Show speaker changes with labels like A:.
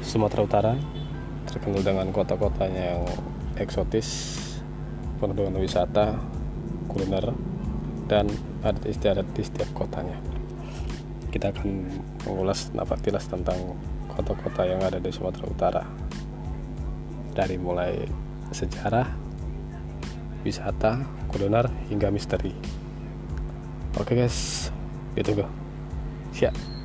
A: Sumatera Utara terkenal dengan kota-kotanya yang eksotis, penuh dengan wisata, kuliner, dan adat istiadat di setiap kotanya. Kita akan mengulas napak tilas tentang kota-kota yang ada di Sumatera Utara. Dari mulai sejarah, wisata, kuliner, hingga misteri. Oke guys, gitu go. Siap.